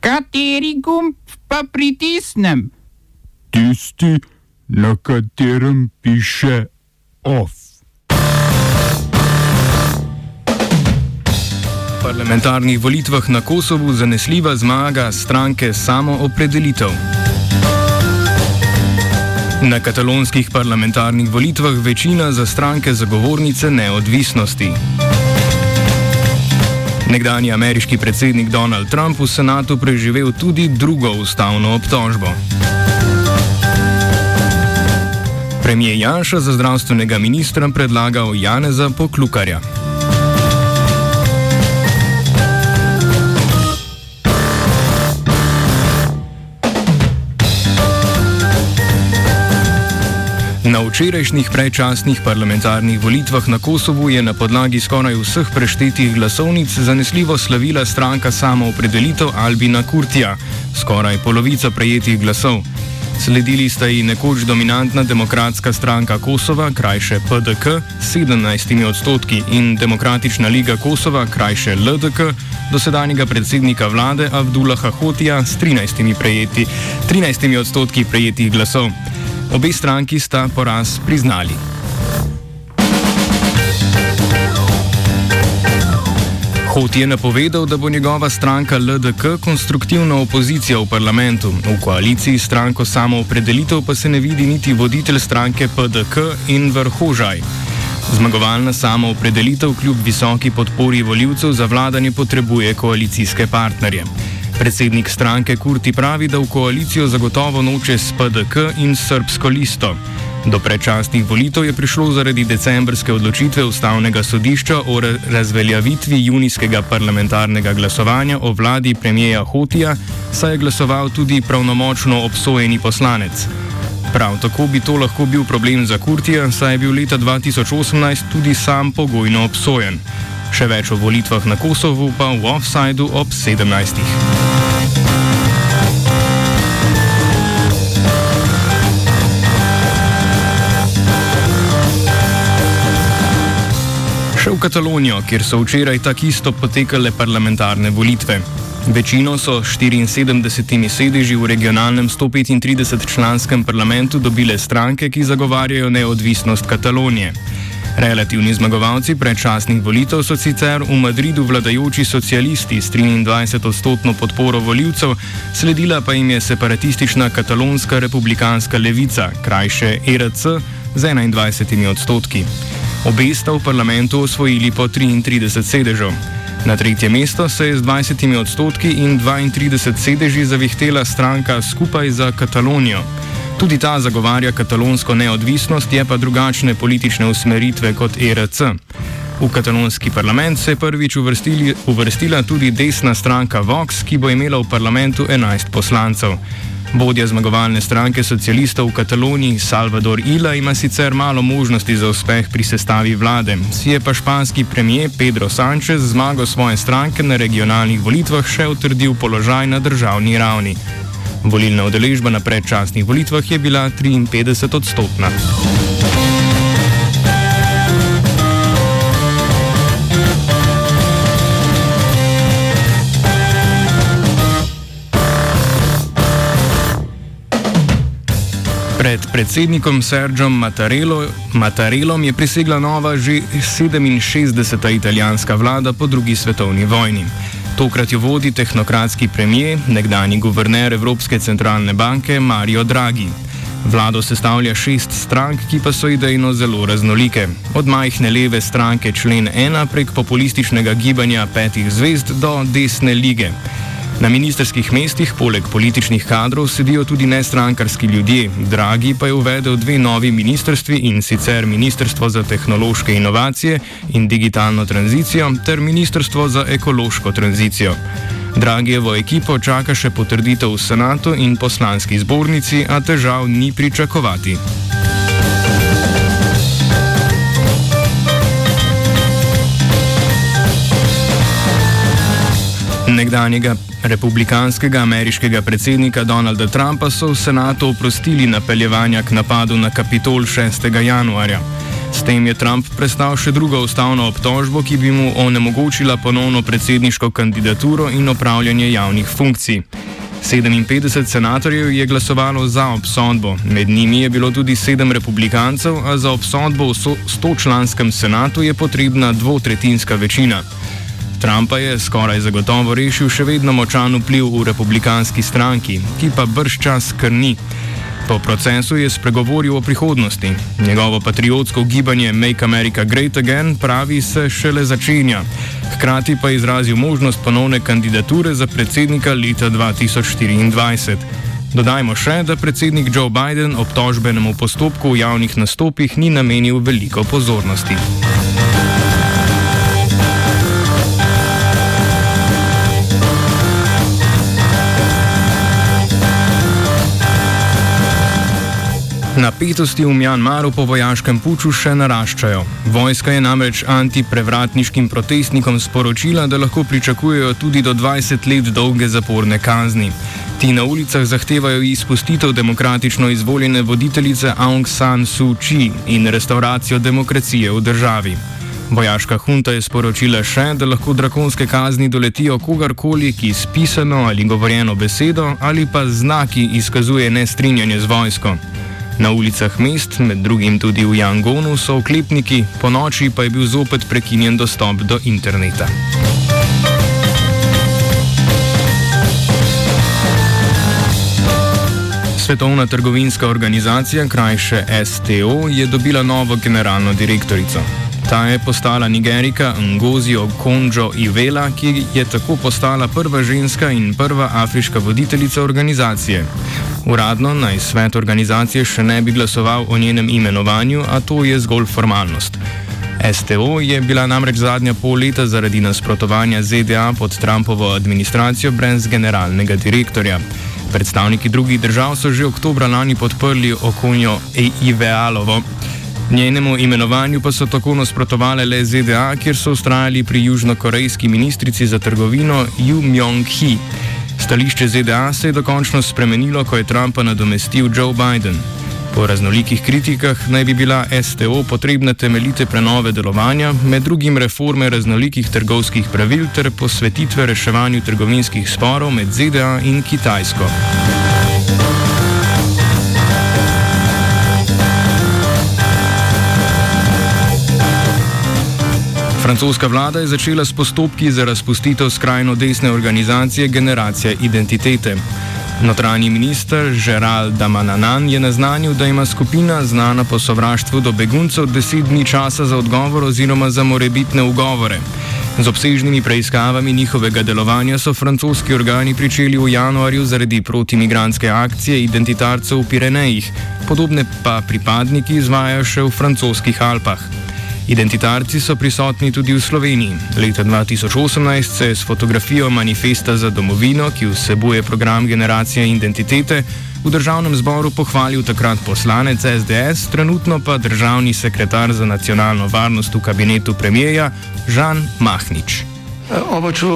Kateri gumb pa pritisnem? Tisti, na katerem piše OF. V parlamentarnih volitvah na Kosovu zanesljiva zmaga stranke Samo opredelitev. Na katalonskih parlamentarnih volitvah večina za stranke zagovornice neodvisnosti. Nekdani ameriški predsednik Donald Trump v senatu preživel tudi drugo ustavno obtožbo. Premijer Janša za zdravstvenega ministra predlagal Janeza Poklukarja. Na včerajšnjih predčasnih parlamentarnih volitvah na Kosovu je na podlagi skoraj vseh preštetih glasovnic zanesljivo slavila stranka samoopredelitev Albina Kurtija, skoraj polovica prejetih glasov. Sledili sta ji nekoč dominantna demokratska stranka Kosova, krajše PDK, s 17 odstotki in Demokratična liga Kosova, krajše LDK, dosedanjega predsednika vlade Abdullaha Hotija s 13, prejeti, 13 odstotki prejetih glasov. Obe stranki sta poraz priznali. Hot je napovedal, da bo njegova stranka LDK konstruktivna opozicija v parlamentu. V koaliciji stranko samoopredelitev pa se ne vidi niti voditelj stranke PDK in vrhožaj. Zmagovalna samoopredelitev kljub visoki podpori voljivcev za vladanje potrebuje koalicijske partnerje. Predsednik stranke Kurti pravi, da v koalicijo zagotovo noče s PDK in srbsko listo. Do predčasnih volitev je prišlo zaradi decembrske odločitve ustavnega sodišča o razveljavitvi junijskega parlamentarnega glasovanja o vladi premijeja Hotija, saj je glasoval tudi pravnomočno obsojeni poslanec. Prav tako bi to lahko bil problem za Kurtija, saj je bil leta 2018 tudi sam pogojno obsojen. Še več o volitvah na Kosovu pa v offsajdu ob 17. Katalonijo, kjer so včeraj tako isto potekale parlamentarne volitve. Večino so 74 sedeži v regionalnem 135-članskem parlamentu dobile stranke, ki zagovarjajo neodvisnost Katalonije. Relativni zmagovalci predčasnih volitev so sicer v Madridu vladajoči socialisti s 23-odstotno podporo voljivcev, sledila pa jim je separatistična katalonska republikanska levica, krajše ERC, z 21 odstotki. Obe sta v parlamentu osvojili po 33 sedežev. Na tretje mesto se je z 20 odstotki in 32 sedeži zavihtela stranka Skupaj za Katalonijo. Tudi ta zagovarja katalonsko neodvisnost, je pa drugačne politične usmeritve kot ERC. V katalonski parlament se je prvič uvrstila tudi desna stranka Vox, ki bo imela v parlamentu 11 poslancev. Vodja zmagovalne stranke socialistov v Kataloniji Salvador Ila ima sicer malo možnosti za uspeh pri sestavi vlade, si je pa španski premijer Pedro Sánchez zmago svoje stranke na regionalnih volitvah še utrdil položaj na državni ravni. Volilna udeležba na predčasnih volitvah je bila 53 odstotna. Pred predsednikom Sergom Mattarellom je prisegla nova že 67. italijanska vlada po drugi svetovni vojni. Tokrat jo vodi tehnokratski premijer, nekdani guverner Evropske centralne banke Mario Draghi. Vlado sestavlja šest strank, ki pa so idejno zelo raznolike. Od majhne leve stranke člen 1 prek populističnega gibanja petih zvezd do desne lige. Na ministerskih mestih poleg političnih kadrov sedijo tudi nestrankarski ljudje. Dragi pa je uvedel dve novi ministrstvi in sicer Ministrstvo za tehnološke inovacije in digitalno tranzicijo ter Ministrstvo za ekološko tranzicijo. Dragijevo ekipo čaka še potrditev v senatu in poslanski zbornici, a težav ni pričakovati. Nekdanjega republikanskega ameriškega predsednika Donalda Trumpa so v senatu oprostili napeljevanja k napadu na Kapitol 6. januarja. S tem je Trump prestal še drugo ustavno obtožbo, ki bi mu onemogočila ponovno predsedniško kandidaturo in opravljanje javnih funkcij. 57 senatorjev je glasovalo za obsodbo, med njimi je bilo tudi sedem republikancev, a za obsodbo v 100-članskem senatu je potrebna dvotretinska večina. Trumpa je skoraj zagotovo rešil še vedno močan vpliv v republikanski stranki, ki pa brž čas krni. Po procesu je spregovoril o prihodnosti. Njegovo patriotsko gibanje Make America Great Again pravi se šele začenja. Hkrati pa je izrazil možnost ponovne kandidature za predsednika leta 2024. Dodajmo še, da predsednik Joe Biden obtožbenemu postopku v javnih nastopih ni namenil veliko pozornosti. Napetosti v Mjanmaru po vojaškem puču še naraščajo. Vojska je namreč antiprevratniškim protestnikom sporočila, da lahko pričakujejo tudi do 20 let dolge zaporne kazni. Ti na ulicah zahtevajo izpustitev demokratično izvoljene voditeljice Aung San Suu Kyi in restauracijo demokracije v državi. Vojaška hunta je sporočila še, da lahko drakonske kazni doletijo kogarkoli, ki s pisano ali govorjeno besedo ali pa znaki izkazuje nestrinjanje z vojsko. Na ulicah mest, med drugim tudi v Jangonu, so oklepniki, po noči pa je bil zopet prekinjen dostop do interneta. Svetovna trgovinska organizacija, krajše STO, je dobila novo generalno direktorico. Ta je postala Nigerika Ngozi Okonjo Ivela, ki je tako postala prva ženska in prva afriška voditeljica organizacije. Uradno naj svet organizacije še ne bi glasoval o njenem imenovanju, a to je zgolj formalnost. STO je bila namreč zadnja pol leta zaradi nasprotovanja ZDA pod Trumpovo administracijo brez generalnega direktorja. Predstavniki drugih držav so že oktobra lani podprli okonjo Ivealovo. Njenemu imenovanju pa so tako nasprotovali le ZDA, kjer so ustrajali pri južnokorejski ministrici za trgovino Ju Myung-hee. Stališče ZDA se je dokončno spremenilo, ko je Trumpa nadomestil Joe Biden. Po raznolikih kritikah naj bi bila STO potrebna temeljite prenove delovanja, med drugim reforme raznolikih trgovskih pravil ter posvetitve reševanju trgovinskih sporov med ZDA in Kitajsko. Francoska vlada je začela s postopki za razpustitev skrajno desne organizacije Generacija identitete. Notranji minister Gerald Damananan je naznanil, da ima skupina znana po sovraštvu do beguncev deset dni časa za odgovor oziroma za morebitne ugovore. Z obsežnimi preiskavami njihovega delovanja so francoski organi pričeli v januarju zaradi protimigranske akcije identitarcev v Pirenejih, podobne pa pripadniki izvajajo še v francoskih Alpah. Identitarci so prisotni tudi v Sloveniji. Leta 2018 se je s fotografijo manifesta za domovino, ki vsebuje program Generacija identitete, v državnem zboru pohvalil takrat poslanec SDS, trenutno pa državni sekretar za nacionalno varnost v kabinetu premijeja Žan Mahnič. Oba, če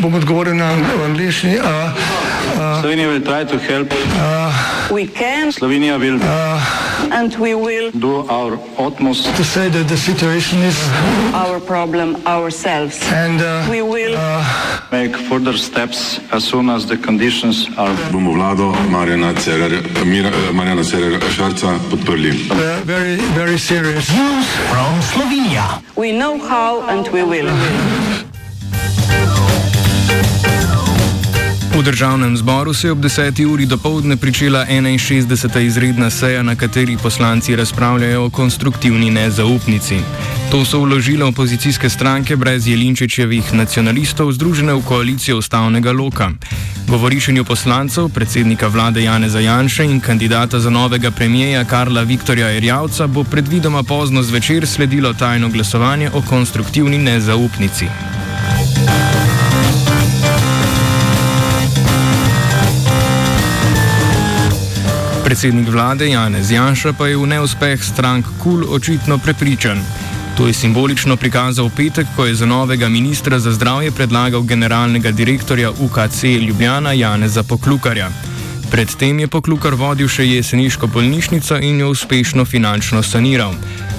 bom odgovoril na angliški. Slovenija bo poskušala pomagati. Slovenija bo naredila svoj utmost, da bo rekla, da je situacija naš problem, naš. In mi bomo naredili nadaljnje korake, as soon as the conditions are. Bomo vlado Marjana Cererera Šarca podprli. Very, very serious. News from Slovenia. We know how and we will. V državnem zboru se je ob 10. uri do povdne pričela 61. izredna seja, na kateri poslanci razpravljajo o konstruktivni nezaupnici. To so vložile opozicijske stranke brez Jelinčičevih nacionalistov, združene v koalicijo ustavnega loka. Govorišenju poslancev, predsednika vlade Jane Zajanše in kandidata za novega premijeja Karla Viktorja Erjavca bo predvidoma pozno zvečer sledilo tajno glasovanje o konstruktivni nezaupnici. Predsednik vlade Janez Janša pa je v neuspeh strank KUL očitno prepričan. To je simbolično prikazal petek, ko je za novega ministra za zdravje predlagal generalnega direktorja UKC Ljubljana Janeza Poklukarja. Predtem je Poklukar vodil še jeseniško bolnišnico in jo uspešno finančno saniral.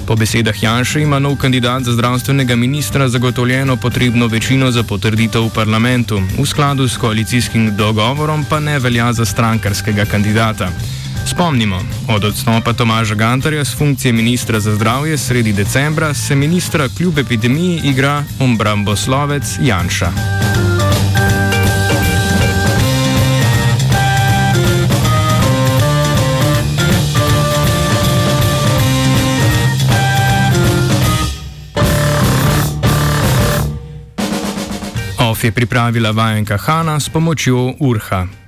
Po besedah Janša ima nov kandidat za zdravstvenega ministra zagotovljeno potrebno večino za potrditev v parlamentu, v skladu s koalicijskim dogovorom pa ne velja za strankarskega kandidata. Spomnimo, od odstopa Tomaža Gantarja z funkcije ministra za zdravje sredi decembra se ministra kljub epidemiji igra ombramboslovec Janša. OF je pripravila vajenka Hanna s pomočjo Urha.